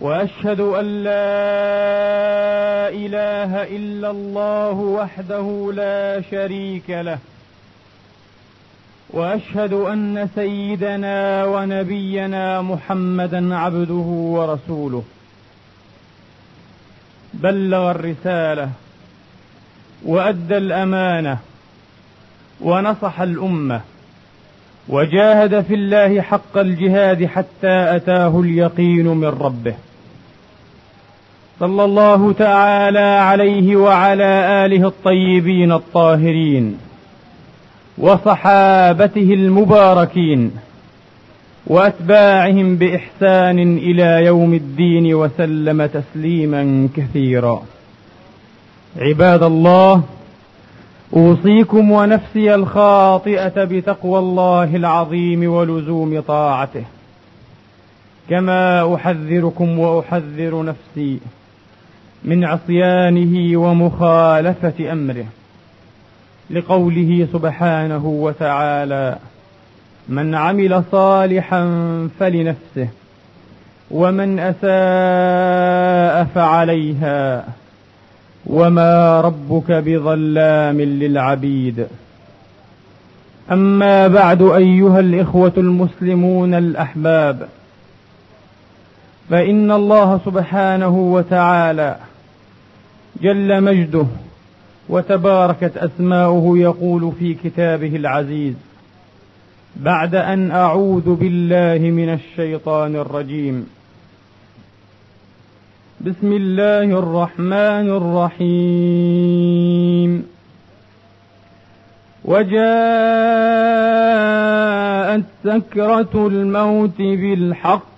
وأشهد أن لا إله إلا الله وحده لا شريك له. وأشهد أن سيدنا ونبينا محمدا عبده ورسوله. بلغ الرسالة وأدى الأمانة ونصح الأمة وجاهد في الله حق الجهاد حتى أتاه اليقين من ربه. صلى الله تعالى عليه وعلى آله الطيبين الطاهرين وصحابته المباركين وأتباعهم بإحسان إلى يوم الدين وسلم تسليما كثيرا. عباد الله أوصيكم ونفسي الخاطئة بتقوى الله العظيم ولزوم طاعته. كما أحذركم وأحذر نفسي من عصيانه ومخالفة أمره لقوله سبحانه وتعالى من عمل صالحا فلنفسه ومن أساء فعليها وما ربك بظلام للعبيد. أما بعد أيها الإخوة المسلمون الأحباب فإن الله سبحانه وتعالى جل مجده وتباركت أسماؤه يقول في كتابه العزيز بعد أن أعوذ بالله من الشيطان الرجيم. بسم الله الرحمن الرحيم. وجاءت سكرة الموت بالحق.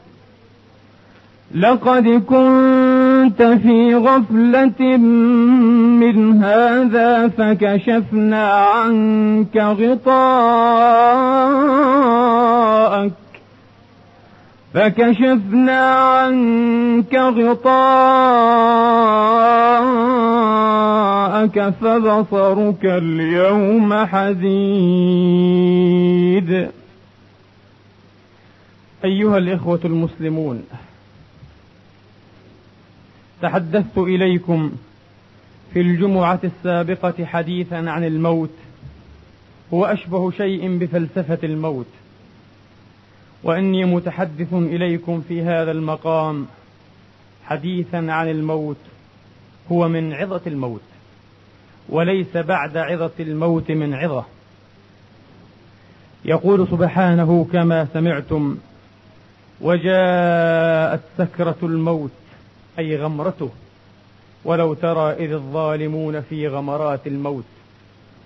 لقد كنت في غفلة من هذا فكشفنا عنك غطاءك فكشفنا عنك غطاءك فبصرك اليوم حديد. أيها الإخوة المسلمون تحدثت إليكم في الجمعة السابقة حديثا عن الموت هو أشبه شيء بفلسفة الموت. وإني متحدث إليكم في هذا المقام حديثا عن الموت هو من عظة الموت وليس بعد عظة الموت من عظة. يقول سبحانه كما سمعتم وجاءت سكرة الموت أي غمرته. ولو ترى إذ الظالمون في غمرات الموت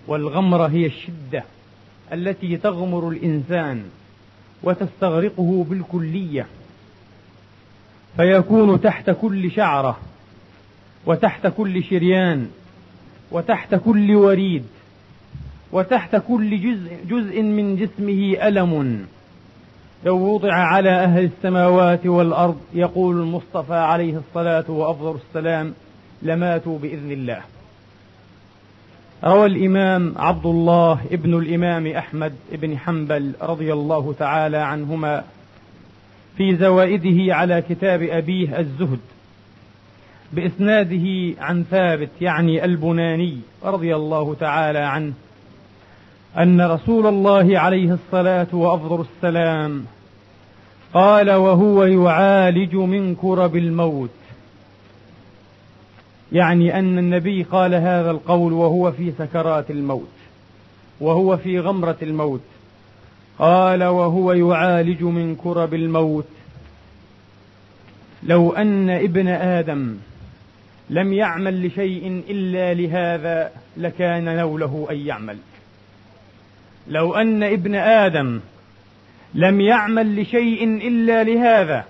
والغمره هي الشدة التي تغمر الإنسان وتستغرقه بالكلية. فيكون تحت كل شعرة وتحت كل شريان وتحت كل وريد وتحت كل جزء جزء من جسمه ألم. لو وضع على أهل السماوات والأرض يقول المصطفى عليه الصلاة وأفضل السلام لماتوا بإذن الله. روى الإمام عبد الله ابن الإمام أحمد بن حنبل رضي الله تعالى عنهما في زوائده على كتاب أبيه الزهد بإسناده عن ثابت يعني البناني رضي الله تعالى عنه أن رسول الله عليه الصلاة وأفضل السلام قال وهو يعالج من كرب الموت. يعني أن النبي قال هذا القول وهو في سكرات الموت وهو في غمرة الموت. قال وهو يعالج من كرب الموت. لو أن ابن آدم لم يعمل لشيء إلا لهذا لكان نوله أن يعمل. لو أن ابن آدم لم يعمل لشيء إلا لهذا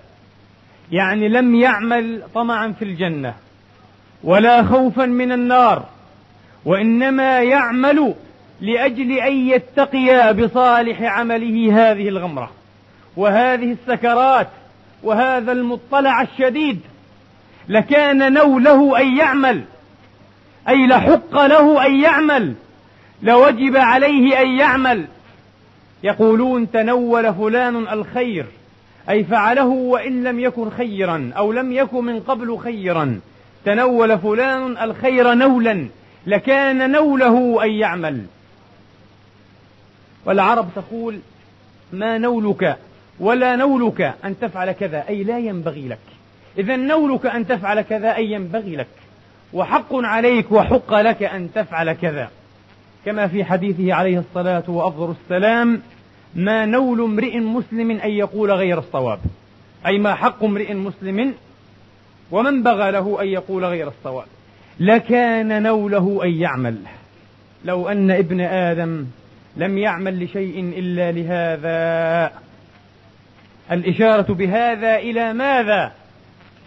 يعني لم يعمل طمعا في الجنة ولا خوفا من النار وإنما يعمل لأجل أن يتقي بصالح عمله هذه الغمرة وهذه السكرات وهذا المطلع الشديد. لكان نوله أن يعمل أي لحق له أن يعمل. لوجب عليه أن يعمل. يقولون تنول فلان الخير أي فعله وإن لم يكن خيرا أو لم يكن من قبل خيرا. تنول فلان الخير نولا لكان نوله أن يعمل. والعرب تقول ما نولك ولا نولك أن تفعل كذا أي لا ينبغي لك. إذا نولك أن تفعل كذا أي ينبغي لك. وحق عليك وحق لك أن تفعل كذا. كما في حديثه عليه الصلاة وأفضل السلام ما نول امرئ مسلم أن يقول غير الصواب. أي ما حق امرئ مسلم ومن بغى له أن يقول غير الصواب. لكان نوله أن يعمل. لو أن ابن آدم لم يعمل لشيء إلا لهذا. الإشارة بهذا إلى ماذا؟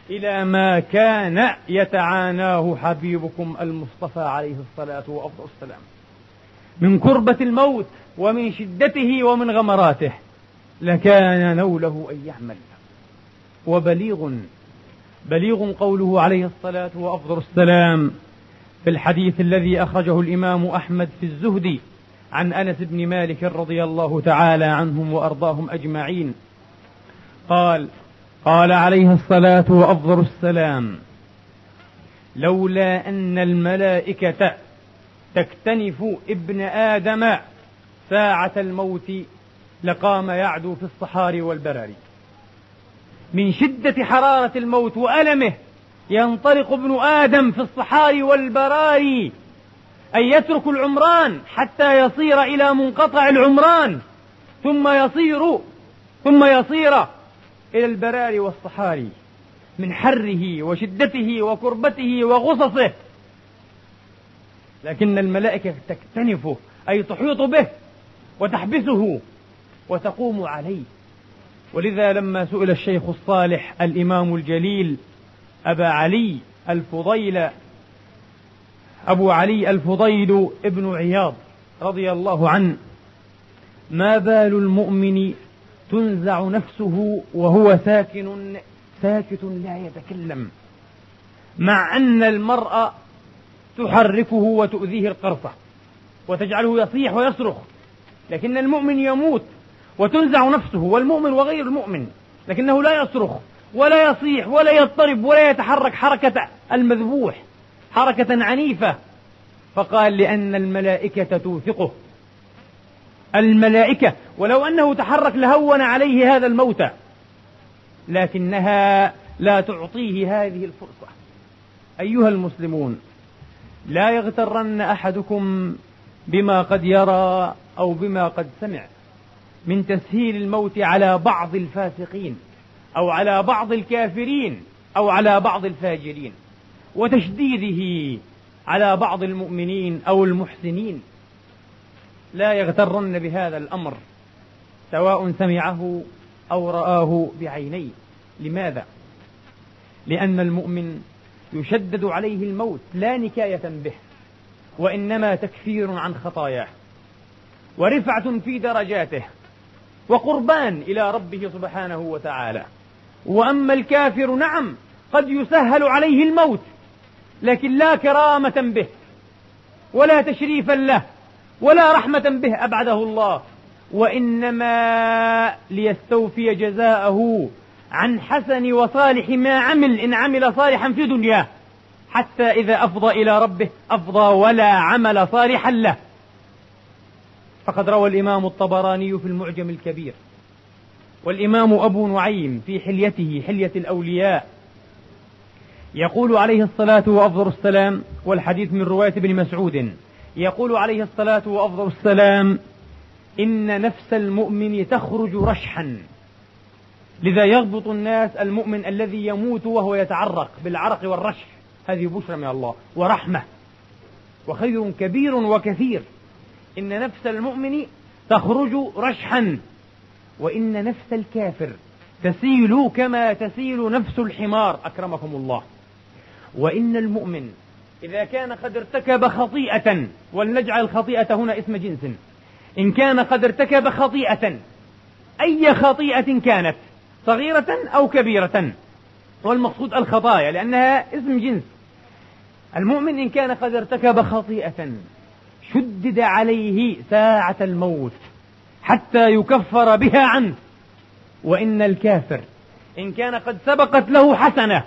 إلى ما كان يتعاناه حبيبكم المصطفى عليه الصلاة وأفضل السلام. من كربة الموت ومن شدته ومن غمراته. لكان نوله أن يعمل. وبليغ بليغ قوله عليه الصلاة وأفضل السلام في الحديث الذي أخرجه الإمام أحمد في الزهد عن أنس بن مالك رضي الله تعالى عنهم وأرضاهم أجمعين. قال قال عليه الصلاة وأفضل السلام لولا أن الملائكة تكتنف ابن آدم ساعة الموت لقام يعدو في الصحاري والبراري من شدة حرارة الموت وألمه ينطلق ابن آدم في الصحاري والبراري أن يترك العمران حتى يصير إلى منقطع العمران ثم يصير ثم يصير إلى البراري والصحاري من حره وشدته وكربته وغصصه. لكن الملائكة تكتنفه أي تحيط به وتحبسه وتقوم عليه. ولذا لما سئل الشيخ الصالح الإمام الجليل أبا علي الفضيل أبو علي الفضيل ابن عياض رضي الله عنه ما بال المؤمن تنزع نفسه وهو ساكن ساكت لا يتكلم مع أن المرأة تحركه وتؤذيه القرصة وتجعله يصيح ويصرخ. لكن المؤمن يموت وتنزع نفسه والمؤمن وغير المؤمن. لكنه لا يصرخ ولا يصيح ولا يضطرب ولا يتحرك حركة المذبوح حركة عنيفة. فقال لأن الملائكة توثقه. الملائكة ولو أنه تحرك لهون عليه هذا الموت لكنها لا تعطيه هذه الفرصة. أيها المسلمون لا يغترن أحدكم بما قد يرى أو بما قد سمع من تسهيل الموت على بعض الفاسقين أو على بعض الكافرين أو على بعض الفاجرين وتشديده على بعض المؤمنين أو المحسنين لا يغترن بهذا الأمر سواء سمعه أو رآه بعينيه لماذا؟ لأن المؤمن يشدد عليه الموت لا نكاية به وإنما تكفير عن خطاياه ورفعة في درجاته وقربان إلى ربه سبحانه وتعالى. وأما الكافر نعم قد يسهل عليه الموت لكن لا كرامة به ولا تشريفا له ولا رحمة به أبعده الله وإنما ليستوفي جزاءه عن حسن وصالح ما عمل إن عمل صالحا في دنياه. حتى إذا أفضى إلى ربه أفضى ولا عمل صالحا له. فقد روى الإمام الطبراني في المعجم الكبير. والإمام أبو نعيم في حليته حلية الأولياء يقول عليه الصلاة وأفضل السلام والحديث من رواية ابن مسعود يقول عليه الصلاة وأفضل السلام إن نفس المؤمن تخرج رشحا. لذا يغبط الناس المؤمن الذي يموت وهو يتعرق بالعرق والرشح. هذه بشرى من الله ورحمة وخير كبير وكثير. إن نفس المؤمن تخرج رشحا وإن نفس الكافر تسيل كما تسيل نفس الحمار. أكرمكم الله. وإن المؤمن إذا كان قد ارتكب خطيئة ولنجعل الخطيئة هنا اسم جنس إن كان قد ارتكب خطيئة أي خطيئة كانت صغيرة أو كبيرة. والمقصود الخطايا لأنها اسم جنس. المؤمن إن كان قد ارتكب خطيئة شدد عليه ساعة الموت حتى يكفر بها عنه. وإن الكافر إن كان قد سبقت له حسنة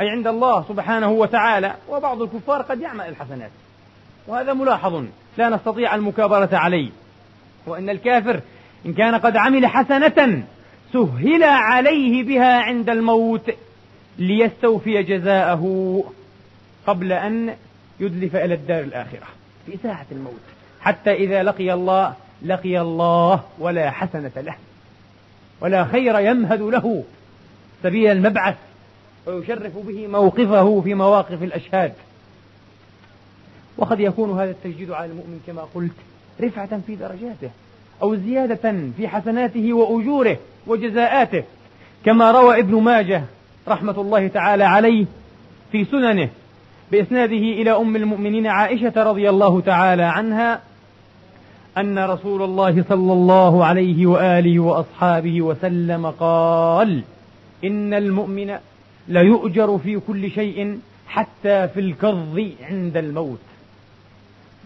أي عند الله سبحانه وتعالى وبعض الكفار قد يعمل الحسنات. وهذا ملاحظ لا نستطيع المكابرة عليه. وإن الكافر إن كان قد عمل حسنة سهل عليه بها عند الموت ليستوفي جزاءه قبل أن يدلف إلى الدار الآخرة في ساعة الموت. حتى إذا لقي الله لقي الله ولا حسنة له ولا خير يمهد له. سبيل المبعث ويشرف به موقفه في مواقف الأشهاد. وقد يكون هذا التجديد على المؤمن كما قلت رفعة في درجاته. أو زيادة في حسناته وأجوره وجزاءاته. كما روى ابن ماجه رحمة الله تعالى عليه في سننه بإسناده إلى أم المؤمنين عائشة رضي الله تعالى عنها أن رسول الله صلى الله عليه وآله وأصحابه وسلم قال إن المؤمن ليؤجر في كل شيء حتى في الكظ عند الموت.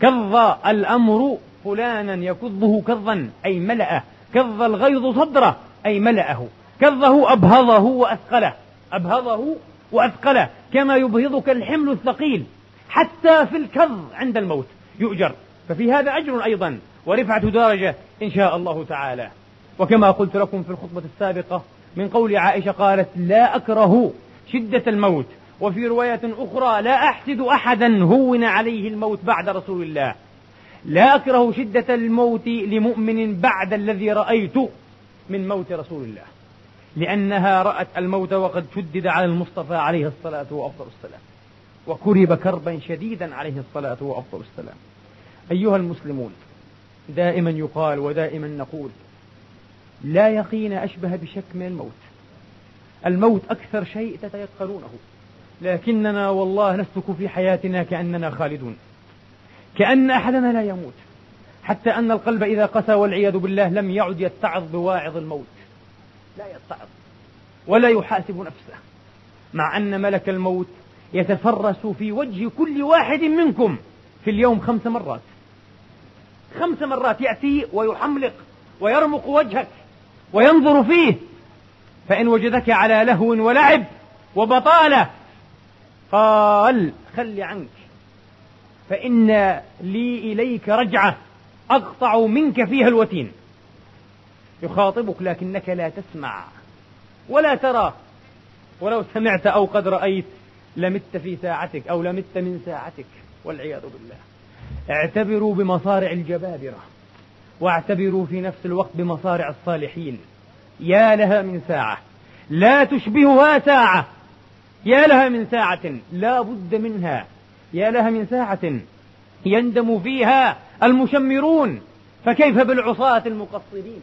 كظ الأمر فلانا يكظه كظا أي ملأه. كظ الغيظ صدره أي ملأه. كظه أبهضه وأثقله. أبهضه وأثقله. كما يبهضك الحمل الثقيل. حتى في الكظ عند الموت يؤجر. ففي هذا أجر أيضا. ورفعة درجة إن شاء الله تعالى. وكما قلت لكم في الخطبة السابقة من قول عائشة قالت لا أكره شدة الموت. وفي رواية أخرى لا أحسد أحدا هون عليه الموت بعد رسول الله. لا أكره شدة الموت لمؤمن بعد الذي رأيت من موت رسول الله. لأنها رأت الموت وقد شدد على المصطفى عليه الصلاة وأفضل السلام. وكرب كربا شديدا عليه الصلاة وأفضل السلام. أيها المسلمون دائما يقال ودائما نقول لا يقين أشبه بشك من الموت. الموت أكثر شيء تتيقنونه. لكننا والله نسلك في حياتنا كأننا خالدون. كأن أحدنا لا يموت حتى أن القلب إذا قسى والعياذ بالله لم يعد يتعظ بواعظ الموت. لا يتعظ ولا يحاسب نفسه مع أن ملك الموت يتفرس في وجه كل واحد منكم في اليوم خمس مرات. خمس مرات يأتي ويحملق ويرمق وجهك وينظر فيه فإن وجدك على لهو ولعب وبطالة قال خل عنك. فإن لي إليك رجعة أقطع منك فيها الوتين. يخاطبك لكنك لا تسمع ولا ترى. ولو سمعت أو قد رأيت لمت في ساعتك أو لمت من ساعتك والعياذ بالله. اعتبروا بمصارع الجبابرة واعتبروا في نفس الوقت بمصارع الصالحين. يا لها من ساعة. لا تشبهها ساعة. يا لها من ساعة. لا بد منها. يا لها من ساعة يندم فيها المشمرون فكيف بالعصاة المقصرين؟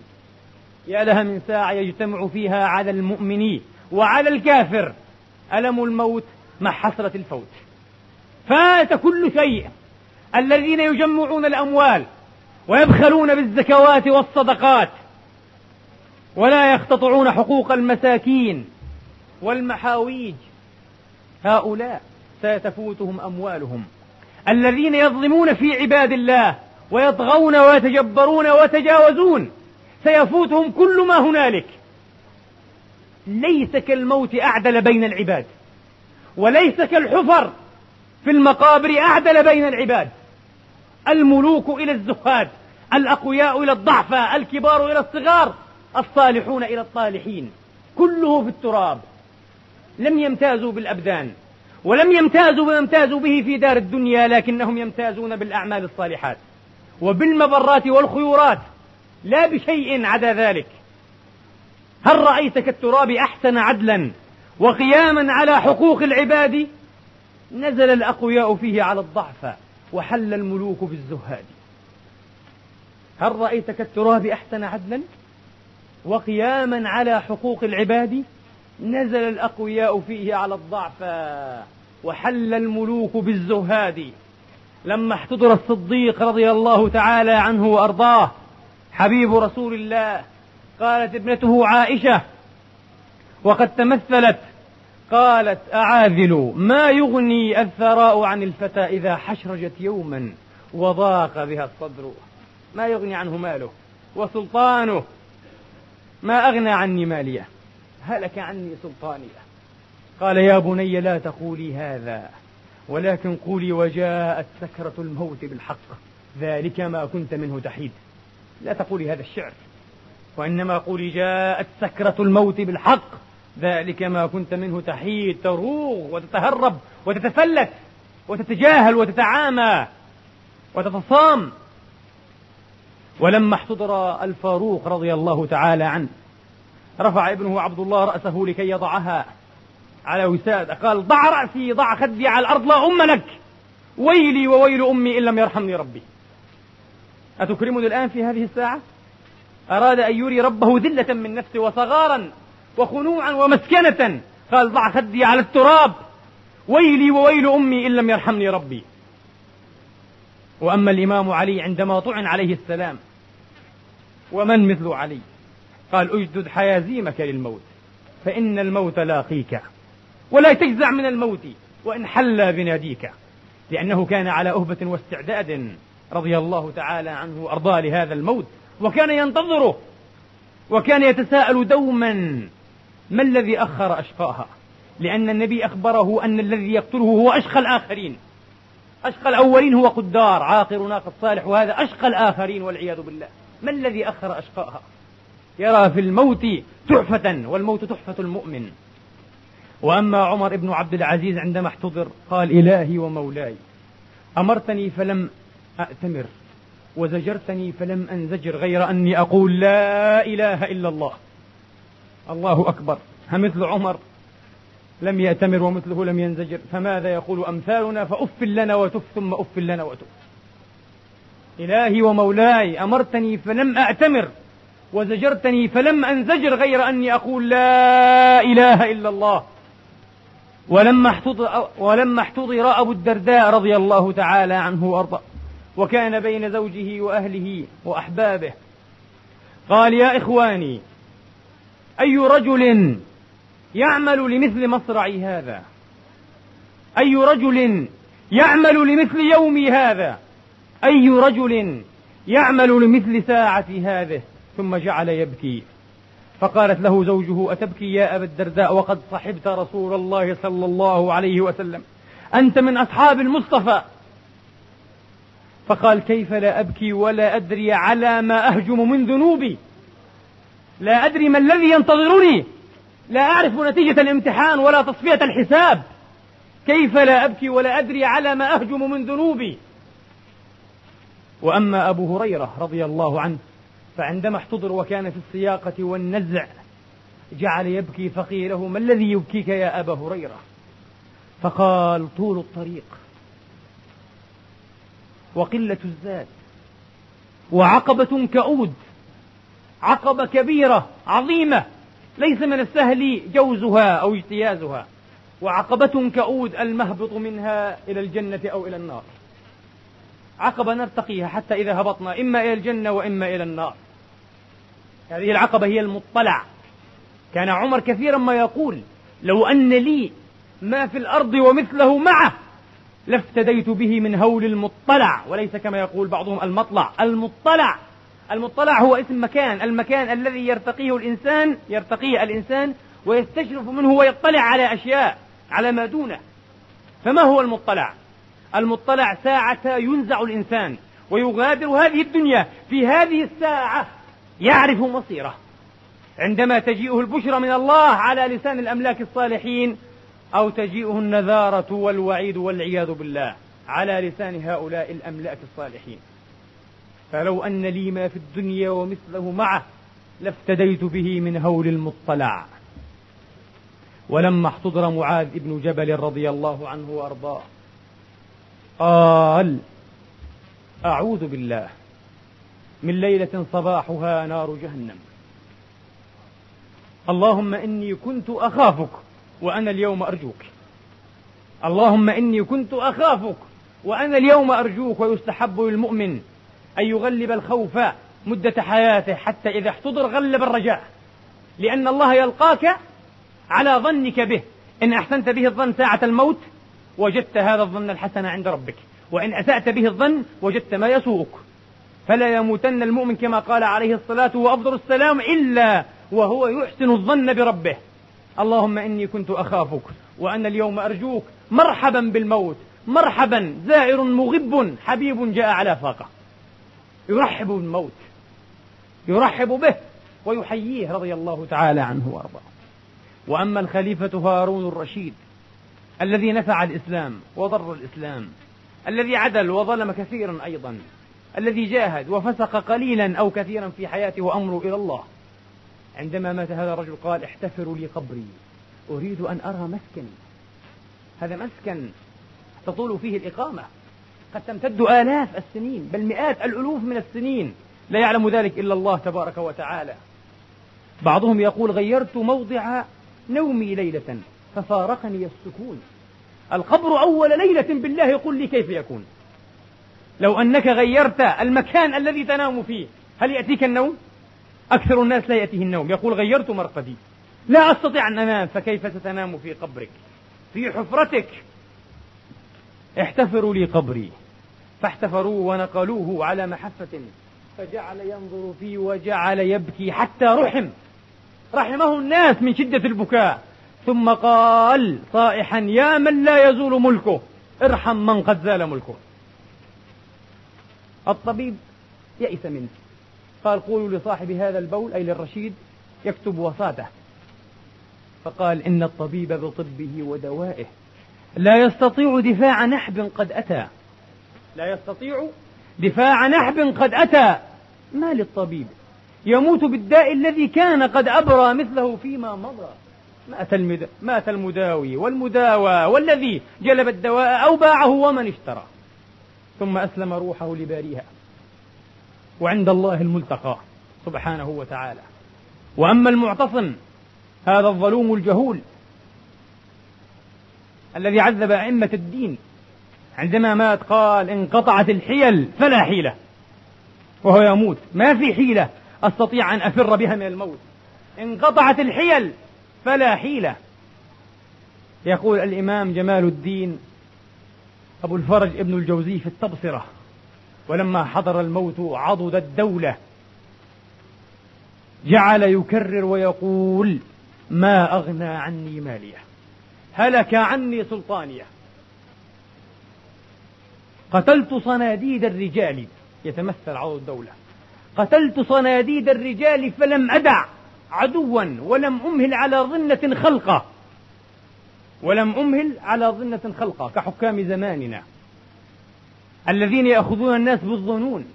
يا لها من ساعة يجتمع فيها على المؤمن وعلى الكافر ألم الموت مع حسرة الفوت. فات كل شيء. الذين يجمعون الأموال ويبخلون بالزكوات والصدقات ولا يقتطعون حقوق المساكين والمحاويج. هؤلاء سيتفوتهم أموالهم. الذين يظلمون في عباد الله ويطغون ويتجبرون ويتجاوزون سيفوتهم كل ما هنالك. ليس كالموت أعدل بين العباد وليس كالحفر في المقابر أعدل بين العباد. الملوك إلى الزهاد الأقوياء إلى الضعفاء الكبار إلى الصغار الصالحون إلى الطالحين. كله في التراب. لم يمتازوا بالأبدان. ولم يمتازوا بما امتازوا به في دار الدنيا لكنهم يمتازون بالأعمال الصالحات وبالمبرات والخيورات. لا بشيء عدا ذلك. هل رأيت كالتراب أحسن عدلا وقياما على حقوق العباد؟ نزل الأقوياء فيه على الضعفاء وحل الملوك بالزهاد هل رأيت كالتراب أحسن عدلا وقياما على حقوق العباد؟ نزل الأقوياء فيه على الضعفاء وحل الملوك بالزهاد. لما احتضر الصديق رضي الله تعالى عنه وأرضاه حبيب رسول الله قالت ابنته عائشة وقد تمثلت. قالت أعاذل ما يغني الثراء عن الفتى إذا حشرجت يوما وضاق بها الصدر؟ ما يغني عنه ماله؟ وسلطانه؟ ما أغنى عني ماليه؟ هلك عني سلطانيه. قال يا بني لا تقولي هذا ولكن قولي وجاءت سكرة الموت بالحق ذلك ما كنت منه تحيد. لا تقولي هذا الشعر وإنما قولي جاءت سكرة الموت بالحق ذلك ما كنت منه تحيد. تروغ وتتهرب وتتفلت وتتجاهل وتتعامى وتتصام. ولما احتضر الفاروق رضي الله تعالى عنه رفع ابنه عبد الله رأسه لكي يضعها على وسادة. قال ضع رأسي ضع خدي على الأرض لا أم لك. ويلي وويل أمي إن لم يرحمني ربي. أتكرمني الآن في هذه الساعة؟ أراد أن يري ربه ذلة من نفسه وصغارا وخنوعا ومسكنة. قال ضع خدي على التراب. ويلي وويل أمي إن لم يرحمني ربي. وأما الإمام علي عندما طعن عليه السلام ومن مثل علي؟ قال أجدد حيازيمك للموت فإن الموت لاقيك. ولا تجزع من الموت وإن حل بناديك. لأنه كان على أهبة واستعداد رضي الله تعالى عنه وأرضاه لهذا الموت وكان ينتظره وكان يتساءل دوما ما الذي أخر أشقاها؟ لأن النبي أخبره أن الذي يقتله هو أشقى الآخرين. أشقى الأولين هو قدار عاقر ناقة صالح وهذا أشقى الآخرين والعياذ بالله. ما الذي أخر أشقاها؟ يرى في الموت تحفة والموت تحفة المؤمن. وأما عمر بن عبد العزيز عندما احتضر قال إلهي ومولاي. أمرتني فلم أأتمر وزجرتني فلم أنزجر غير أني أقول لا إله إلا الله. الله أكبر. همثل عمر لم يأتمر ومثله لم ينزجر فماذا يقول أمثالنا؟ فأف لنا وتف ثم أف لنا وتف. إلهي ومولاي أمرتني فلم أأتمر وزجرتني فلم أنزجر غير أني أقول لا إله إلا الله. ولما احتضر, ولما احتضر أبو الدرداء رضي الله تعالى عنه وأرضاه وكان بين زوجه وأهله وأحبابه. قال يا إخواني أي رجل يعمل لمثل مصرعي هذا؟ أي رجل يعمل لمثل يومي هذا؟ أي رجل يعمل لمثل ساعتي هذه؟ ثم جعل يبكي. فقالت له زوجه أتبكي يا أبا الدرداء وقد صحبت رسول الله صلى الله عليه وسلم. أنت من أصحاب المصطفى. فقال كيف لا أبكي ولا أدري على ما أهجم من ذنوبي. لا أدري ما الذي ينتظرني. لا أعرف نتيجة الامتحان ولا تصفية الحساب. كيف لا أبكي ولا أدري على ما أهجم من ذنوبي. وأما أبو هريرة رضي الله عنه فعندما احتضر وكان في السياقة والنزع جعل يبكي فقيل له ما الذي يبكيك يا أبا هريرة؟ فقال طول الطريق وقلة الزاد وعقبة كؤود عقبة كبيرة عظيمة ليس من السهل جوزها أو اجتيازها وعقبة كؤود المهبط منها إلى الجنة أو إلى النار. عقبة نرتقيها حتى إذا هبطنا إما إلى الجنة وإما إلى النار. هذه العقبة هي المطلع. كان عمر كثيرا ما يقول لو أن لي ما في الأرض ومثله معه لافتديت به من هول المطلع. وليس كما يقول بعضهم المطلع. المطلع المطلع هو اسم مكان. المكان الذي يرتقيه الإنسان يرتقيه الإنسان ويستشرف منه ويطلع على أشياء على ما دونه. فما هو المطلع؟ المطلع ساعة ينزع الإنسان ويغادر هذه الدنيا في هذه الساعة يعرف مصيره. عندما تجيئه البشرى من الله على لسان الأملاك الصالحين أو تجيئه النذارة والوعيد والعياذ بالله على لسان هؤلاء الأملاك الصالحين. فلو أن لي ما في الدنيا ومثله معه لافتديت به من هول المطلع. ولما احتضر معاذ بن جبل رضي الله عنه وأرضاه قال أعوذ بالله من ليلة صباحها نار جهنم. اللهم إني كنت أخافك وأنا اليوم أرجوك. اللهم إني كنت أخافك وأنا اليوم أرجوك ويستحب للمؤمن أن يغلب الخوف مدة حياته حتى إذا احتضر غلب الرجاء. لأن الله يلقاك على ظنك به. إن أحسنت به الظن ساعة الموت وجدت هذا الظن الحسن عند ربك. وإن أسأت به الظن وجدت ما يسوءك. فلا يموتن المؤمن كما قال عليه الصلاة وأفضل السلام إلا وهو يحسن الظن بربه. اللهم إني كنت أخافك وأنا اليوم أرجوك مرحبا بالموت مرحبا زائر مغب حبيب جاء على فاقة. يرحب بالموت يرحب به ويحييه رضي الله تعالى عنه وأرضاه. وأما الخليفة هارون الرشيد الذي نفع الإسلام وضر الإسلام الذي عدل وظلم كثيرا أيضا الذي جاهد وفسق قليلا أو كثيرا في حياته وأمره إلى الله. عندما مات هذا الرجل قال احتفروا لي قبري. أريد أن أرى مسكني هذا مسكن تطول فيه الإقامة. قد تمتد آلاف السنين بل مئات الألوف من السنين. لا يعلم ذلك إلا الله تبارك وتعالى. بعضهم يقول غيرت موضع نومي ليلة ففارقني السكون. القبر أول ليلة بالله قل لي كيف يكون؟ لو أنك غيرت المكان الذي تنام فيه هل يأتيك النوم؟ أكثر الناس لا يأتيه النوم. يقول غيرت مرقدي. لا أستطيع أن أنام فكيف ستنام في قبرك؟ في حفرتك. احتفروا لي قبري. فاحتفروا ونقلوه على محفة. فجعل ينظر فيه وجعل يبكي حتى رحم. رحمه الناس من شدة البكاء. ثم قال صائحا يا من لا يزول ملكه ارحم من قد زال ملكه. الطبيب يئس منه. قال قولوا لصاحب هذا البول أي للرشيد يكتب وصاته. فقال إن الطبيب بطبه ودوائه. لا يستطيع دفاع نحب قد أتى. لا يستطيع دفاع نحب قد أتى. ما للطبيب. يموت بالداء الذي كان قد أبرى مثله فيما مضى. مات, المد... مات المداوي والمداوى والذي جلب الدواء أو باعه ومن اشترى. ثم أسلم روحه لباريها. وعند الله الملتقى سبحانه وتعالى. وأما المعتصم هذا الظلوم الجهول الذي عذب أئمة الدين عندما مات قال انقطعت الحيل فلا حيلة. وهو يموت. ما في حيلة أستطيع أن أفر بها من الموت. انقطعت الحيل فلا حيلة. يقول الإمام جمال الدين أبو الفرج ابن الجوزي في التبصرة. ولما حضر الموت عضد الدولة. جعل يكرر ويقول ما أغنى عني مالية. هلك عني سلطانية. قتلت صناديد الرجال. يتمثل عضد الدولة. قتلت صناديد الرجال فلم أدع عدوا ولم أمهل على ظنة خلقة. ولم أمهل على ظنة خلقه كحكام زماننا الذين يأخذون الناس بالظنون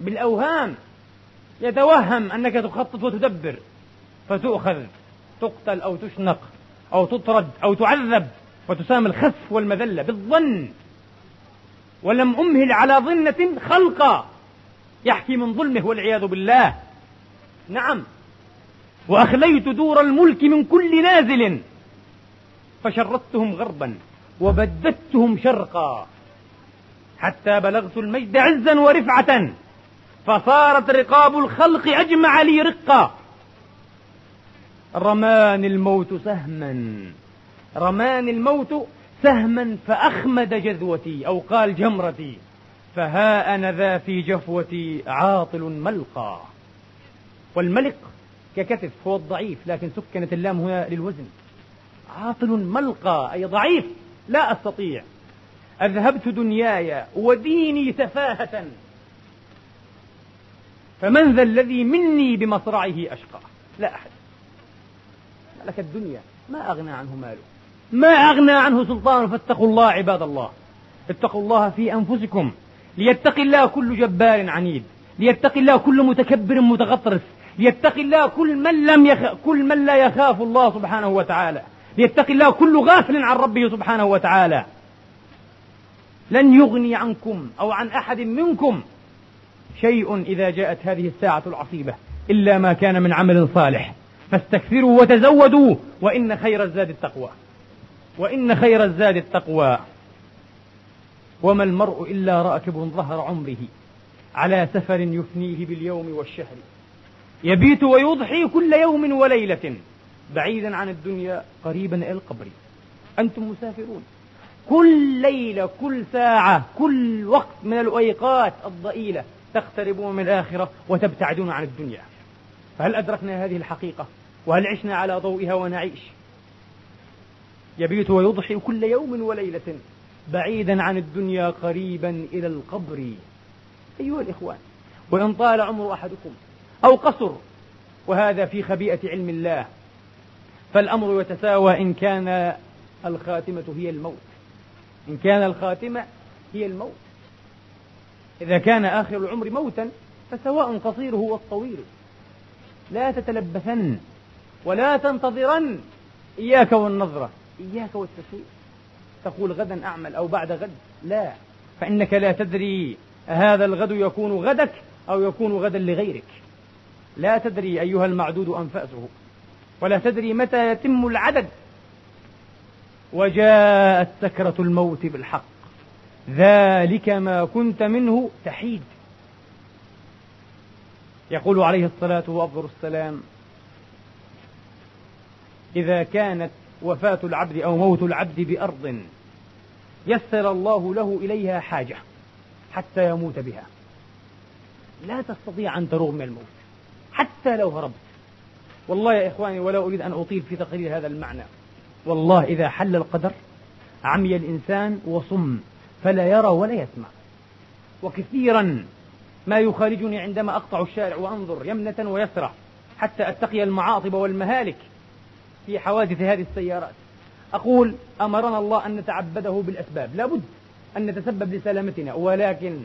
بالأوهام. يتوهم أنك تخطط وتدبر فتؤخذ تقتل أو تشنق أو تطرد أو تعذب وتسام الخسف والمذلة بالظن. ولم أمهل على ظنة خلقا يحكي من ظلمه والعياذ بالله. نعم. وأخليت دور الملك من كل نازل. فشردتهم غربا وبددتهم شرقا. حتى بلغت المجد عزا ورفعة فصارت رقاب الخلق أجمع لي رقا. رماني الموت سهما رماني الموت سهما فأخمد جذوتي أو قال جمرتي فها أنا ذا في جفوتي عاطل ملقى. والملق ككتف هو الضعيف لكن سكنت اللام هنا للوزن. عاطل ملقى أي ضعيف. لا أستطيع. أذهبت دنياي وديني سفاهة. فمن ذا الذي مني بمصرعه أشقى؟ لا أحد. ملك الدنيا. ما أغنى عنه ماله. ما أغنى عنه سلطان فاتقوا الله عباد الله. اتقوا الله في أنفسكم. ليتقي الله كل جبار عنيد. ليتقي الله كل متكبر متغطرس. ليتقي الله كل من لم يخ... كل من لا يخاف الله سبحانه وتعالى. ليتقي الله كل غافل عن ربه سبحانه وتعالى. لن يغني عنكم أو عن أحد منكم شيء إذا جاءت هذه الساعة العصيبة إلا ما كان من عمل صالح. فاستكثروا وتزودوا وإن خير الزاد التقوى. وإن خير الزاد التقوى. وما المرء إلا راكب ظهر عمره على سفر يفنيه باليوم والشهر. يبيت ويضحي كل يوم وليلة. بعيدا عن الدنيا قريبا إلى القبر. أنتم مسافرون. كل ليلة كل ساعة كل وقت من الأوقات الضئيلة تقتربون من الآخرة وتبتعدون عن الدنيا. فهل أدركنا هذه الحقيقة؟ وهل عشنا على ضوئها ونعيش؟ يبيت ويضحي كل يوم وليلة بعيدا عن الدنيا قريبا إلى القبر. أيها الإخوان وإن طال عمر أحدكم أو قصر وهذا في خبيئة علم الله فالأمر يتساوى إن كان الخاتمة هي الموت. إن كان الخاتمة هي الموت. إذا كان آخر العمر موتا فسواء قصيره والطويل لا تتلبثن ولا تنتظرن. إياك والنظرة. إياك والتسويق تقول غدا أعمل أو بعد غد. لا. فإنك لا تدري هذا الغد يكون غدك أو يكون غدا لغيرك. لا تدري أيها المعدود أنفاسه. ولا تدري متى يتم العدد. وجاءت سكرة الموت بالحق. ذلك ما كنت منه تحيد. يقول عليه الصلاة وأفضل السلام إذا كانت وفاة العبد أو موت العبد بأرض يسر الله له إليها حاجة حتى يموت بها. لا تستطيع أن تروغ من الموت حتى لو هربت. والله يا إخواني ولا أريد أن أطيل في تقرير هذا المعنى. والله إذا حل القدر عمي الإنسان وصم فلا يرى ولا يسمع. وكثيرا ما يخالجني عندما أقطع الشارع وأنظر يمنة ويسرى حتى أتقي المعاطب والمهالك في حوادث هذه السيارات. أقول أمرنا الله أن نتعبده بالأسباب. لابد أن نتسبب لسلامتنا. ولكن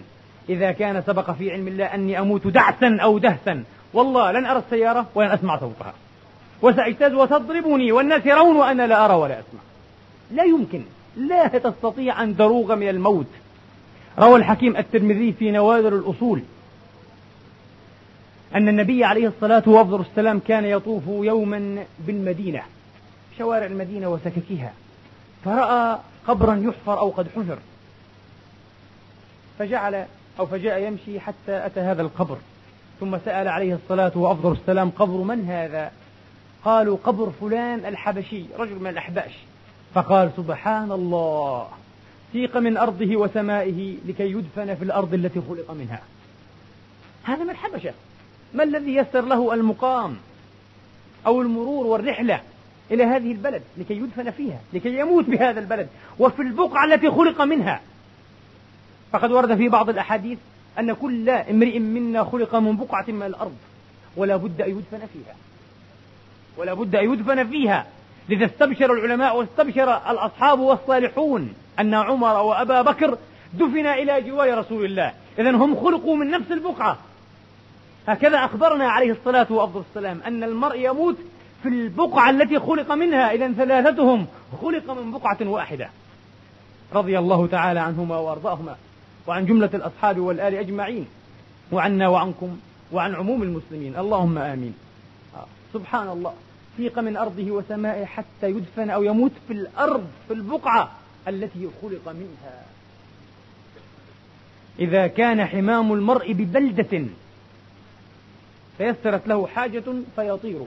إذا كان سبق في علم الله أني أموت دعسا أو دهسا والله لن أرى السيارة ولن أسمع صوتها. وسأجتاز وتضربني والناس يرون وأنا لا أرى ولا أسمع. لا يمكن لا تستطيع أن تروغ من الموت. روى الحكيم الترمذي في نوادر الأصول أن النبي عليه الصلاة والسلام كان يطوف يوما بالمدينة شوارع المدينة وسككها فرأى قبرا يحفر أو قد حفر فجعل أو فجاء يمشي حتى أتى هذا القبر. ثم سأل عليه الصلاة وأفضل السلام قبر من هذا؟ قالوا قبر فلان الحبشي رجل من الأحباش. فقال سبحان الله سيق من أرضه وسمائه لكي يدفن في الأرض التي خلق منها. هذا من الحبشة. ما الذي يسر له المقام أو المرور والرحلة إلى هذه البلد لكي يدفن فيها لكي يموت بهذا البلد وفي البقعة التي خلق منها؟ فقد ورد في بعض الأحاديث أن كل امرئ منا خلق من بقعة من الأرض ولا بد أن يدفن فيها. ولا بد أن يدفن فيها. لذا استبشر العلماء واستبشر الأصحاب والصالحون أن عمر وأبا بكر دفن إلى جوار رسول الله. إذا هم خلقوا من نفس البقعة. هكذا أخبرنا عليه الصلاة والسلام أن المرء يموت في البقعة التي خلق منها. إذا ثلاثتهم خلق من بقعة واحدة. رضي الله تعالى عنهما وأرضاهما. وعن جملة الأصحاب والآل أجمعين وعنا وعنكم وعن عموم المسلمين. اللهم آمين. آه. سبحان الله سيق من أرضه وسمائه حتى يدفن أو يموت في الأرض في البقعة التي خلق منها. إذا كان حمام المرء ببلدة فيسرت له حاجة فيطير.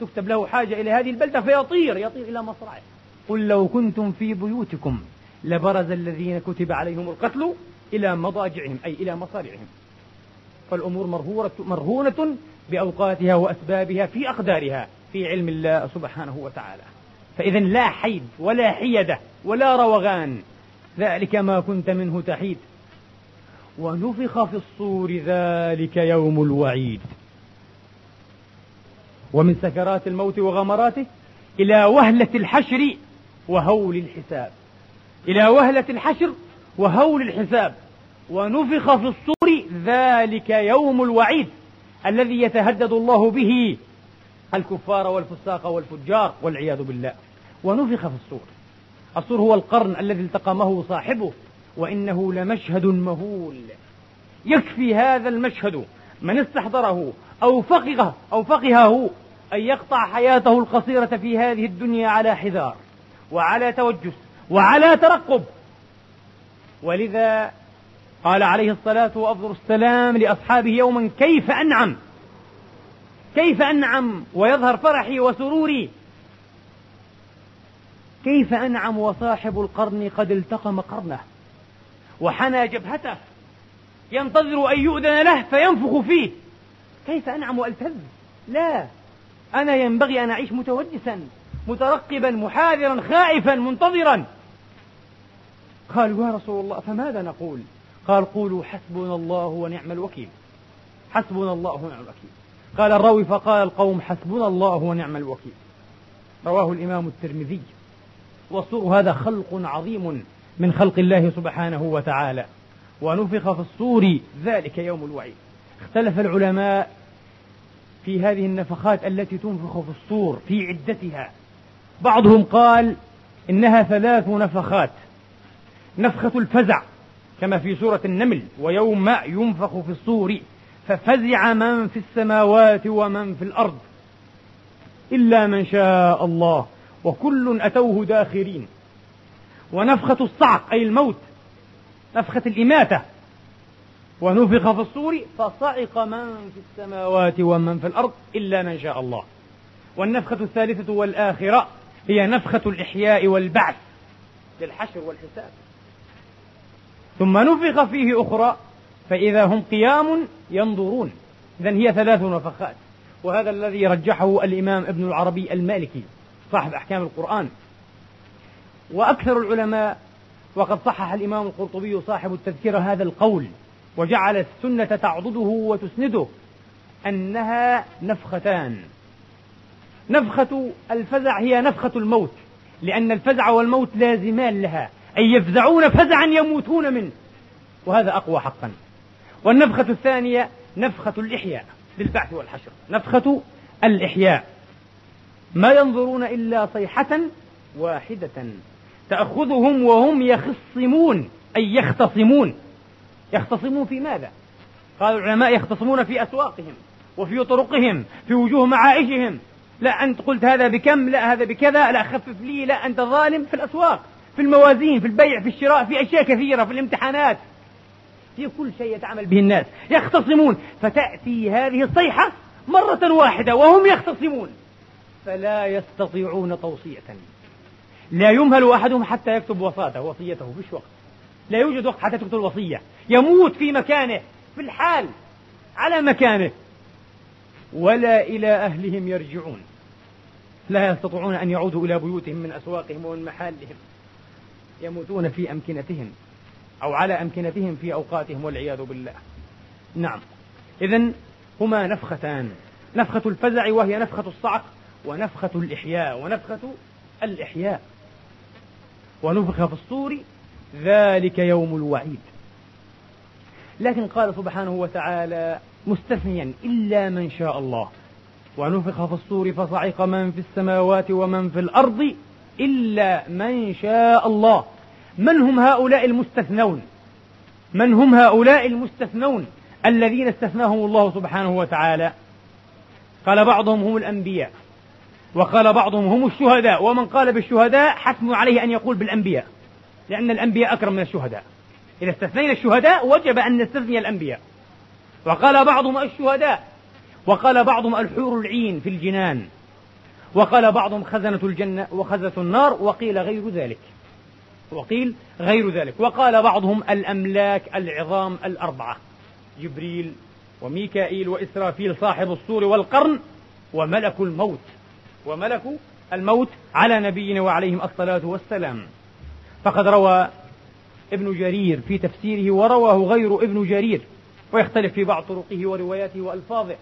تكتب له حاجة إلى هذه البلدة فيطير يطير إلى مصرعه. قل لو كنتم في بيوتكم لبرز الذين كتب عليهم القتل إلى مضاجعهم أي إلى مصارعهم فالأمور مرهورة مرهونة بأوقاتها وأسبابها في أقدارها في علم الله سبحانه وتعالى. فإذا لا حيد ولا حيدة ولا روغان. ذلك ما كنت منه تحيد. ونفخ في الصور ذلك يوم الوعيد. ومن سكرات الموت وغمراته إلى وهلة الحشر وهول الحساب. إلى وهلة الحشر وهول الحساب. ونفخ في الصور ذلك يوم الوعيد الذي يتهدد الله به الكفار والفساق والفجار والعياذ بالله. ونفخ في الصور. الصور هو القرن الذي التقمه صاحبه وإنه لمشهد مهول. يكفي هذا المشهد من استحضره أو فقهه أو فقهه أن يقطع حياته القصيرة في هذه الدنيا على حذار وعلى توجس. وعلى ترقب. ولذا قال عليه الصلاة وأفضل السلام لأصحابه يوما كيف أنعم؟ كيف أنعم ويظهر فرحي وسروري؟ كيف أنعم وصاحب القرن قد التقم قرنه؟ وحنى جبهته. ينتظر أن يؤذن له فينفخ فيه. كيف أنعم وألتذ؟ لا. أنا ينبغي أن أعيش متوجسا مترقبا محاذرا خائفا منتظرا. قالوا يا رسول الله فماذا نقول؟ قال قولوا حسبنا الله ونعم الوكيل. حسبنا الله ونعم الوكيل. قال الراوي فقال القوم حسبنا الله ونعم الوكيل. رواه الإمام الترمذي. والصور هذا خلق عظيم من خلق الله سبحانه وتعالى. ونفخ في الصور ذلك يوم الوعيد. اختلف العلماء في هذه النفخات التي تنفخ في الصور في عدتها. بعضهم قال إنها ثلاث نفخات. نفخة الفزع كما في سورة النمل ويوم ينفخ في الصور ففزع من في السماوات ومن في الأرض. إلا من شاء الله وكل أتوه داخرين. ونفخة الصعق أي الموت نفخة الإماتة. ونفخ في الصور فصعق من في السماوات ومن في الأرض إلا من شاء الله. والنفخة الثالثة والآخرة هي نفخة الإحياء والبعث للحشر والحساب. ثم نفخ فيه أخرى فإذا هم قيام ينظرون. إذا هي ثلاث نفخات. وهذا الذي رجحه الإمام ابن العربي المالكي صاحب أحكام القرآن. وأكثر العلماء وقد صحح الإمام القرطبي صاحب التذكرة هذا القول وجعل السنة تعضده وتسنده أنها نفختان. نفخة الفزع هي نفخة الموت لأن الفزع والموت لازمان لها. أي يفزعون فزعا يموتون منه. وهذا أقوى حقا. والنفخة الثانية نفخة الإحياء للبعث والحشر. نفخة الإحياء. ما ينظرون إلا صيحة واحدة. تأخذهم وهم يخصمون أي يختصمون. يختصمون في ماذا؟ قال العلماء يختصمون في أسواقهم وفي طرقهم في وجوه معائشهم لا أنت قلت هذا بكم لا هذا بكذا لا خفف لي لا أنت ظالم في الأسواق. في الموازين في البيع في الشراء في أشياء كثيرة في الامتحانات. في كل شيء يتعامل به الناس. يختصمون. فتأتي هذه الصيحة مرة واحدة وهم يختصمون. فلا يستطيعون توصية. لا يمهل أحدهم حتى يكتب وصاته وصيته فيش وقت لا يوجد وقت حتى تكتب الوصية. يموت في مكانه في الحال على مكانه. ولا إلى أهلهم يرجعون. لا يستطيعون أن يعودوا إلى بيوتهم من أسواقهم ومن محالهم يموتون في أمكنتهم أو على أمكنتهم في أوقاتهم والعياذ بالله. نعم. إذا هما نفختان. نفخة الفزع وهي نفخة الصعق ونفخة الإحياء ونفخة الإحياء. ونفخ في الصور ذلك يوم الوعيد. لكن قال سبحانه وتعالى مستثنيا إلا من شاء الله. ونفخ في الصور فصعق من في السماوات ومن في الأرض إلا من شاء الله. من هم هؤلاء المستثنون؟ من هم هؤلاء المستثنون الذين استثناهم الله سبحانه وتعالى؟ قال بعضهم هم الأنبياء وقال بعضهم هم الشهداء ومن قال بالشهداء حتم عليه أن يقول بالأنبياء لأن الأنبياء أكرم من الشهداء. إذا استثنينا الشهداء وجب أن نستثني الأنبياء. وقال بعضهم الشهداء وقال بعضهم الحور العين في الجنان. وقال بعضهم خزنة الجنة وخزنة النار وقيل غير ذلك. وقيل غير ذلك. وقال بعضهم الأملاك العظام الأربعة. جبريل وميكائيل وإسرافيل صاحب الصور والقرن وملك الموت. وملك الموت على نبينا وعليهم الصلاة والسلام. فقد روى ابن جرير في تفسيره ورواه غير ابن جرير. ويختلف في بعض طرقه ورواياته وألفاظه.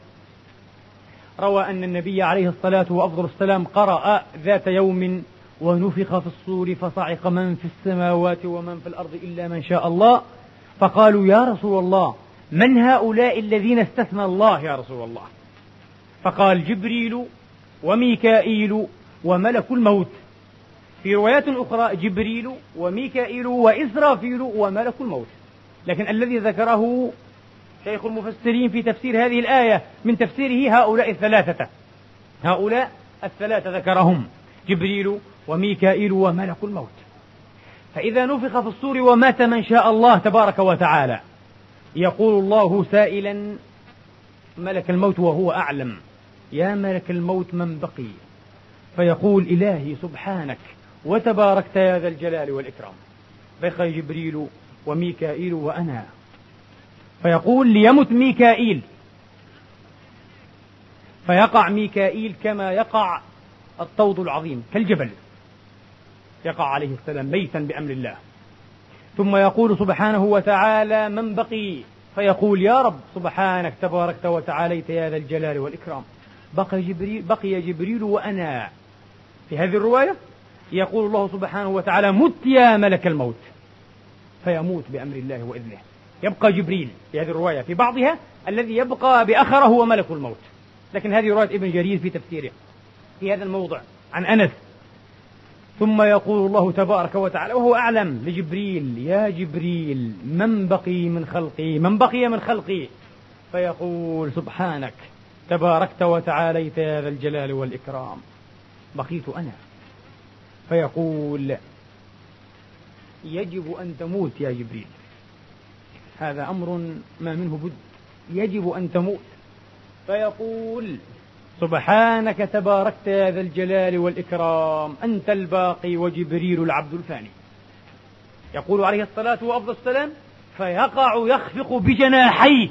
روى أن النبي عليه الصلاة وأفضل السلام قرأ ذات يوم ونفخ في الصور فصعق من في السماوات ومن في الأرض إلا من شاء الله. فقالوا يا رسول الله من هؤلاء الذين استثنى الله يا رسول الله؟ فقال جبريل وميكائيل وملك الموت. في روايات أخرى جبريل وميكائيل وإسرافيل وملك الموت. لكن الذي ذكره شيخ المفسرين في تفسير هذه الآية من تفسيره هؤلاء الثلاثة. هؤلاء الثلاثة ذكرهم جبريل وميكائيل وملك الموت. فإذا نفخ في الصور ومات من شاء الله تبارك وتعالى. يقول الله سائلا ملك الموت وهو أعلم. يا ملك الموت من بقي؟ فيقول إلهي سبحانك وتباركت يا ذا الجلال والإكرام. بقي جبريل وميكائيل وأنا. فيقول ليمت ميكائيل. فيقع ميكائيل كما يقع الطود العظيم كالجبل. يقع عليه السلام ميتا بأمر الله. ثم يقول سبحانه وتعالى من بقي؟ فيقول يا رب سبحانك تباركت وتعاليت يا ذا الجلال والإكرام. بقي جبريل بقي جبريل وأنا. في هذه الرواية يقول الله سبحانه وتعالى مت يا ملك الموت. فيموت بأمر الله وإذنه. يبقى جبريل في هذه الرواية في بعضها الذي يبقى بأخره هو ملك الموت. لكن هذه رواية ابن جرير في تفسيره في هذا الموضع عن أنس. ثم يقول الله تبارك وتعالى وهو أعلم لجبريل يا جبريل من بقي من خلقي؟ من بقي من خلقي؟ فيقول سبحانك تباركت وتعاليت يا ذا الجلال والإكرام. بقيت أنا. فيقول يجب أن تموت يا جبريل. هذا أمر ما منه بد يجب أن تموت. فيقول سبحانك تباركت يا ذا الجلال والإكرام أنت الباقي وجبريل العبد الفاني. يقول عليه الصلاة وأفضل السلام فيقع يخفق بجناحيه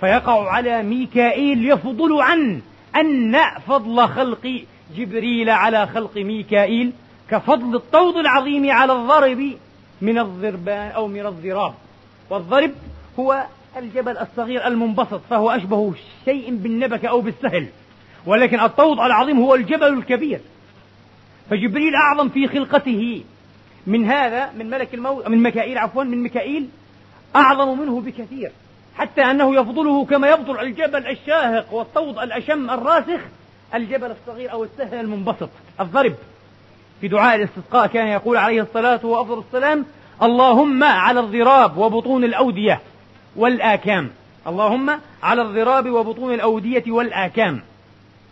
فيقع على ميكائيل يفضل عنه أن فضل خلق جبريل على خلق ميكائيل كفضل الطود العظيم على الضرب من الضربان أو من الضراب. والضرب هو الجبل الصغير المنبسط فهو أشبه شيء بالنبكة أو بالسهل ولكن الطود العظيم هو الجبل الكبير. فجبريل أعظم في خلقته. من هذا من ملك الموت من ميكائيل عفوا من ميكائيل أعظم منه بكثير حتى أنه يفضله كما يفضل الجبل الشاهق والطود الأشم الراسخ الجبل الصغير أو السهل المنبسط. الضرب. في دعاء الاستسقاء كان يقول عليه الصلاة وأفضل السلام اللهم على الضراب وبطون الأودية والآكام. اللهم على الضراب وبطون الأودية والآكام.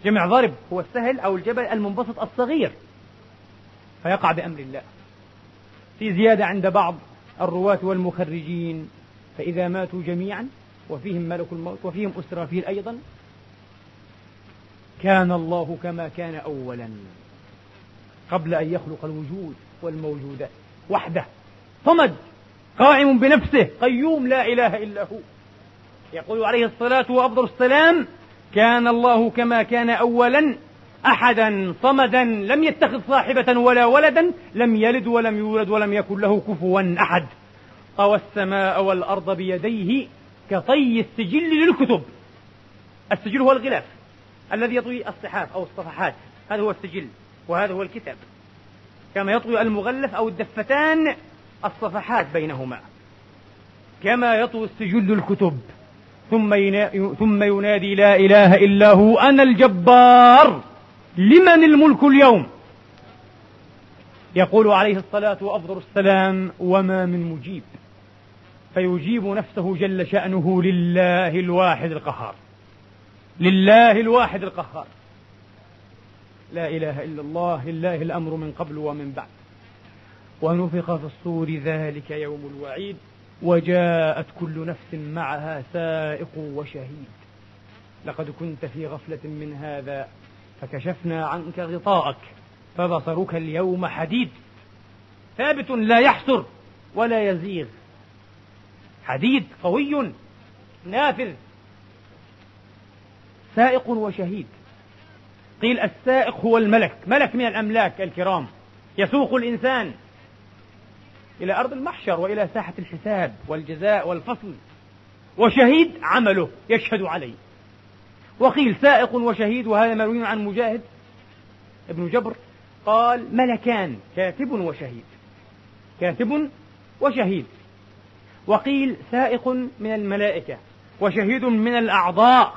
جمع ضرب هو السهل أو الجبل المنبسط الصغير. فيقع بأمر الله. في زيادة عند بعض الرواة والمخرجين. فإذا ماتوا جميعا وفيهم ملك الموت وفيهم أسرافيل أيضا. كان الله كما كان أولا. قبل أن يخلق الوجود والموجودات وحده. صمد قائم بنفسه قيوم لا إله إلا هو. يقول عليه الصلاة وأفضل السلام كان الله كما كان أولا أحدا صمدا لم يتخذ صاحبة ولا ولدا لم يلد ولم يولد ولم يكن له كفوا أحد. طوى السماء والأرض بيديه كطي السجل للكتب. السجل هو الغلاف الذي يطوي الصحاف أو الصفحات. هذا هو السجل وهذا هو الكتاب. كما يطوي المغلف أو الدفتان الصفحات بينهما. كما يطوي السجل الكتب. ثم ثم ينادي لا إله إلا هو أنا الجبار. لمن الملك اليوم؟ يقول عليه الصلاة وأفضل السلام وما من مجيب. فيجيب نفسه جل شأنه لله الواحد القهار. لله الواحد القهار. لا إله إلا الله لله الأمر من قبل ومن بعد. ونفخ في الصور ذلك يوم الوعيد وجاءت كل نفس معها سائق وشهيد. لقد كنت في غفلة من هذا فكشفنا عنك غطاءك فبصرك اليوم حديد. ثابت لا يحسر ولا يزيغ. حديد قوي نافذ سائق وشهيد. قيل السائق هو الملك ملك من الأملاك الكرام. يسوق الإنسان. إلى أرض المحشر وإلى ساحة الحساب والجزاء والفصل. وشهيد عمله يشهد عليه. وقيل سائق وشهيد وهذا مروي عن مجاهد ابن جبر. قال ملكان كاتب وشهيد. كاتب وشهيد. وقيل سائق من الملائكة وشهيد من الأعضاء.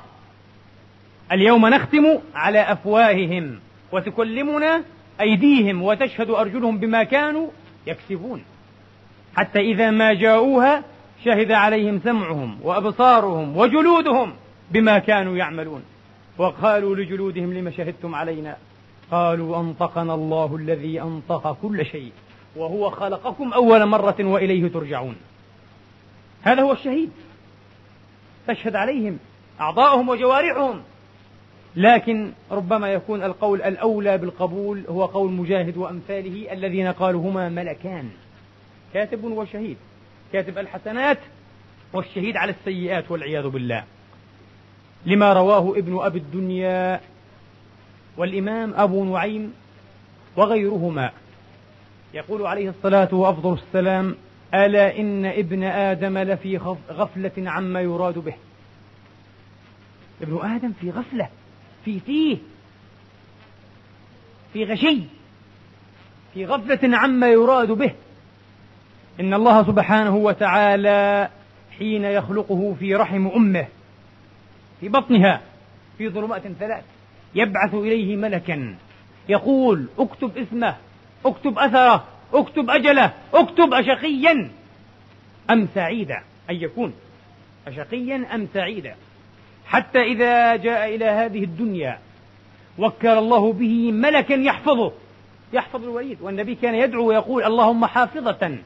اليوم نختم على أفواههم وتكلمنا أيديهم وتشهد أرجلهم بما كانوا يكسبون. حتى إذا ما جاءوها شهد عليهم سمعهم وأبصارهم وجلودهم بما كانوا يعملون. وقالوا لجلودهم لم شهدتم علينا؟ قالوا أنطقنا الله الذي أنطق كل شيء وهو خلقكم أول مرة وإليه ترجعون. هذا هو الشهيد. تشهد عليهم أعضاؤهم وجوارحهم. لكن ربما يكون القول الأولى بالقبول هو قول مجاهد وأمثاله الذين قالوا هما ملكان. كاتب وشهيد. كاتب الحسنات والشهيد على السيئات والعياذ بالله. لما رواه ابن أبي الدنيا والإمام أبو نعيم وغيرهما. يقول عليه الصلاة وأفضل السلام ألا إن ابن آدم لفي غفلة عما يراد به. ابن آدم في غفلة في تيه في غشي في غفلة عما يراد به. إن الله سبحانه وتعالى حين يخلقه في رحم أمه في بطنها في ظلمات ثلاث يبعث إليه ملكا يقول اكتب اسمه اكتب أثره اكتب أجله اكتب أشقيا. أم سعيدا أن يكون. أشقيا أم سعيدا حتى إذا جاء إلى هذه الدنيا وكل الله به ملكا يحفظه يحفظ الوليد والنبي كان يدعو ويقول اللهم حافظة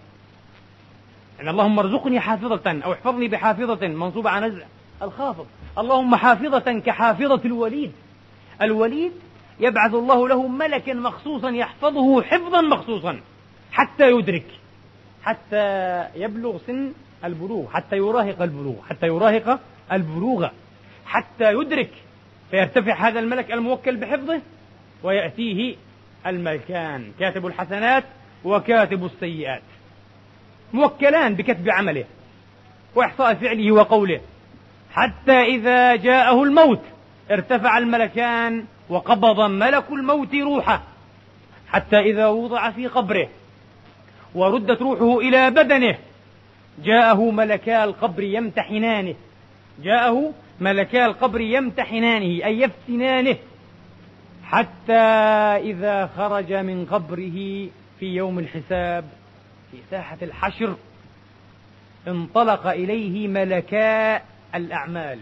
يعني اللهم ارزقني حافظة أو احفظني بحافظة منصوبة على نزع الخافض. اللهم حافظة كحافظة الوليد. الوليد يبعث الله له ملكا مخصوصا يحفظه حفظا مخصوصا حتى يدرك حتى يبلغ سن البلوغ حتى يراهق البلوغ حتى يراهق البلوغ حتى يدرك فيرتفع هذا الملك الموكل بحفظه ويأتيه الملكان كاتب الحسنات وكاتب السيئات. موكلان بكتب عمله وإحصاء فعله وقوله. حتى إذا جاءه الموت ارتفع الملكان وقبض ملك الموت روحه. حتى إذا وضع في قبره وردت روحه إلى بدنه جاءه ملكا القبر يمتحنانه. جاءه ملكا القبر يمتحنانه أي يفتنانه. حتى إذا خرج من قبره في يوم الحساب في ساحة الحشر انطلق إليه ملكا الأعمال.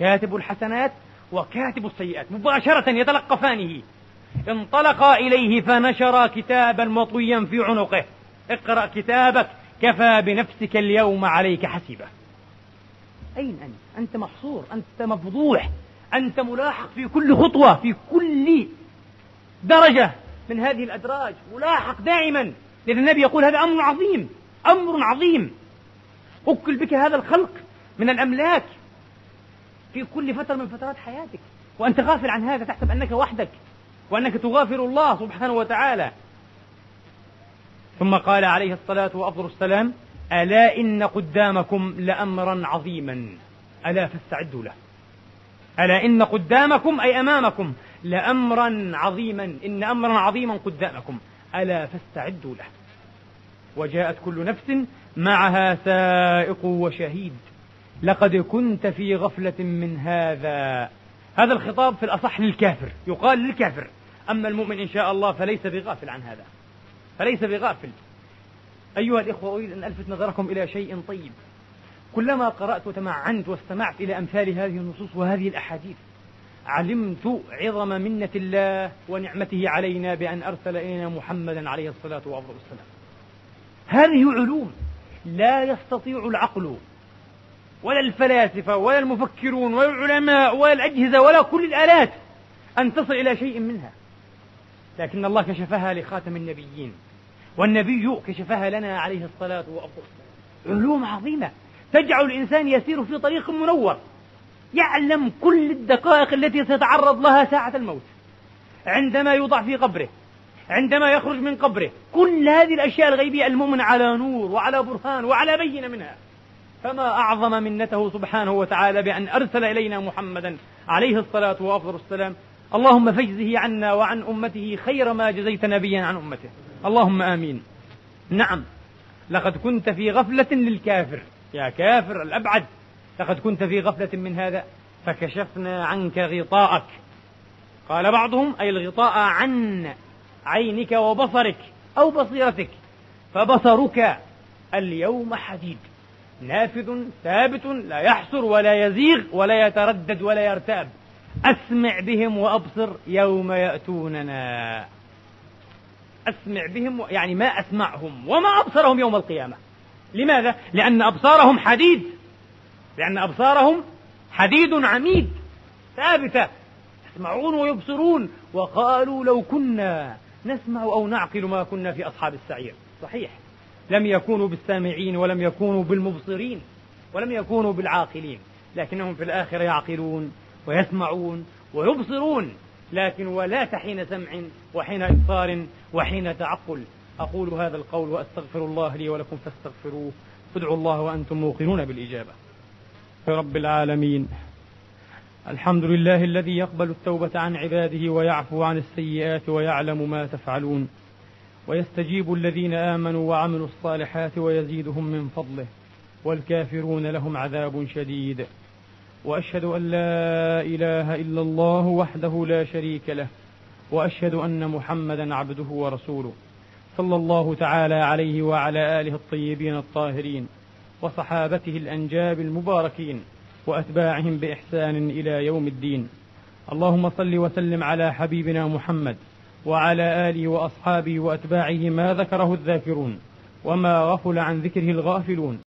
كاتب الحسنات وكاتب السيئات مباشرة يتلقفانه. انطلق إليه فنشر كتابا مطويا في عنقه. اقرأ كتابك كفى بنفسك اليوم عليك حسيبة أين أنت؟ أنت محصور أنت مفضوح أنت ملاحق في كل خطوة في كل درجة من هذه الأدراج. ملاحق دائما. لأن النبي يقول هذا أمر عظيم أمر عظيم. أكل بك هذا الخلق من الأملاك في كل فترة من فترات حياتك. وأنت غافل عن هذا تحسب أنك وحدك وأنك تغافر الله سبحانه وتعالى. ثم قال عليه الصلاة وأفضل السلام ألا إن قدامكم لأمرا عظيما. ألا فاستعدوا له. ألا إن قدامكم أي أمامكم لأمرا عظيما. إن أمرا عظيما قدامكم. ألا فاستعدوا له. وجاءت كل نفس معها سائق وشهيد. لقد كنت في غفلة من هذا. هذا الخطاب في الأصح للكافر. يقال للكافر. أما المؤمن إن شاء الله فليس بغافل عن هذا. فليس بغافل. أيها الإخوة أريد أن ألفت نظركم إلى شيء طيب. كلما قرأت وتمعنت واستمعت إلى أمثال هذه النصوص وهذه الأحاديث علمت عظم منة الله ونعمته علينا بأن أرسل إلينا محمدا عليه الصلاة والسلام. هذه علوم لا يستطيع العقل ولا الفلاسفة ولا المفكرون ولا العلماء ولا الأجهزة ولا كل الآلات أن تصل إلى شيء منها. لكن الله كشفها لخاتم النبيين والنبي كشفها لنا عليه الصلاة والسلام. علوم عظيمة تجعل الإنسان يسير في طريق منور. يعلم كل الدقائق التي سيتعرض لها ساعة الموت. عندما يوضع في قبره عندما يخرج من قبره كل هذه الأشياء الغيبية المؤمن على نور وعلى برهان وعلى بينة منها. فما أعظم منته سبحانه وتعالى بأن أرسل إلينا محمدا عليه الصلاة والسلام اللهم فاجزه عنا وعن أمته خير ما جزيت نبيا عن أمته. اللهم آمين. نعم لقد كنت في غفلة للكافر. يا كافر الأبعد. لقد كنت في غفلة من هذا فكشفنا عنك غطاءك. قال بعضهم أي الغطاء عن عينك وبصرك أو بصيرتك فبصرك اليوم حديد. نافذ ثابت لا يحصر ولا يزيغ ولا يتردد ولا يرتاب. أسمع بهم وأبصر يوم يأتوننا. أسمع بهم يعني ما أسمعهم وما أبصرهم يوم القيامة. لماذا؟ لأن أبصارهم حديد. لأن أبصارهم حديد عميد ثابتة يسمعون ويبصرون. وقالوا لو كنا نسمع أو نعقل ما كنا في أصحاب السعير. صحيح. لم يكونوا بالسامعين ولم يكونوا بالمبصرين ولم يكونوا بالعاقلين لكنهم في الآخرة يعقلون ويسمعون ويبصرون. لكن ولا حين سمع وحين إبصار وحين تعقل. أقول هذا القول وأستغفر الله لي ولكم فاستغفروه. ادعوا الله وأنتم موقنون بالإجابة. رب العالمين. الحمد لله الذي يقبل التوبة عن عباده ويعفو عن السيئات ويعلم ما تفعلون. ويستجيب الذين آمنوا وعملوا الصالحات ويزيدهم من فضله. والكافرون لهم عذاب شديد. وأشهد أن لا إله إلا الله وحده لا شريك له. وأشهد أن محمدا عبده ورسوله. صلى الله تعالى عليه وعلى آله الطيبين الطاهرين. وصحابته الأنجاب المباركين وأتباعهم بإحسان إلى يوم الدين. اللهم صل وسلم على حبيبنا محمد وعلى آله وأصحابه وأتباعه ما ذكره الذاكرون وما غفل عن ذكره الغافلون.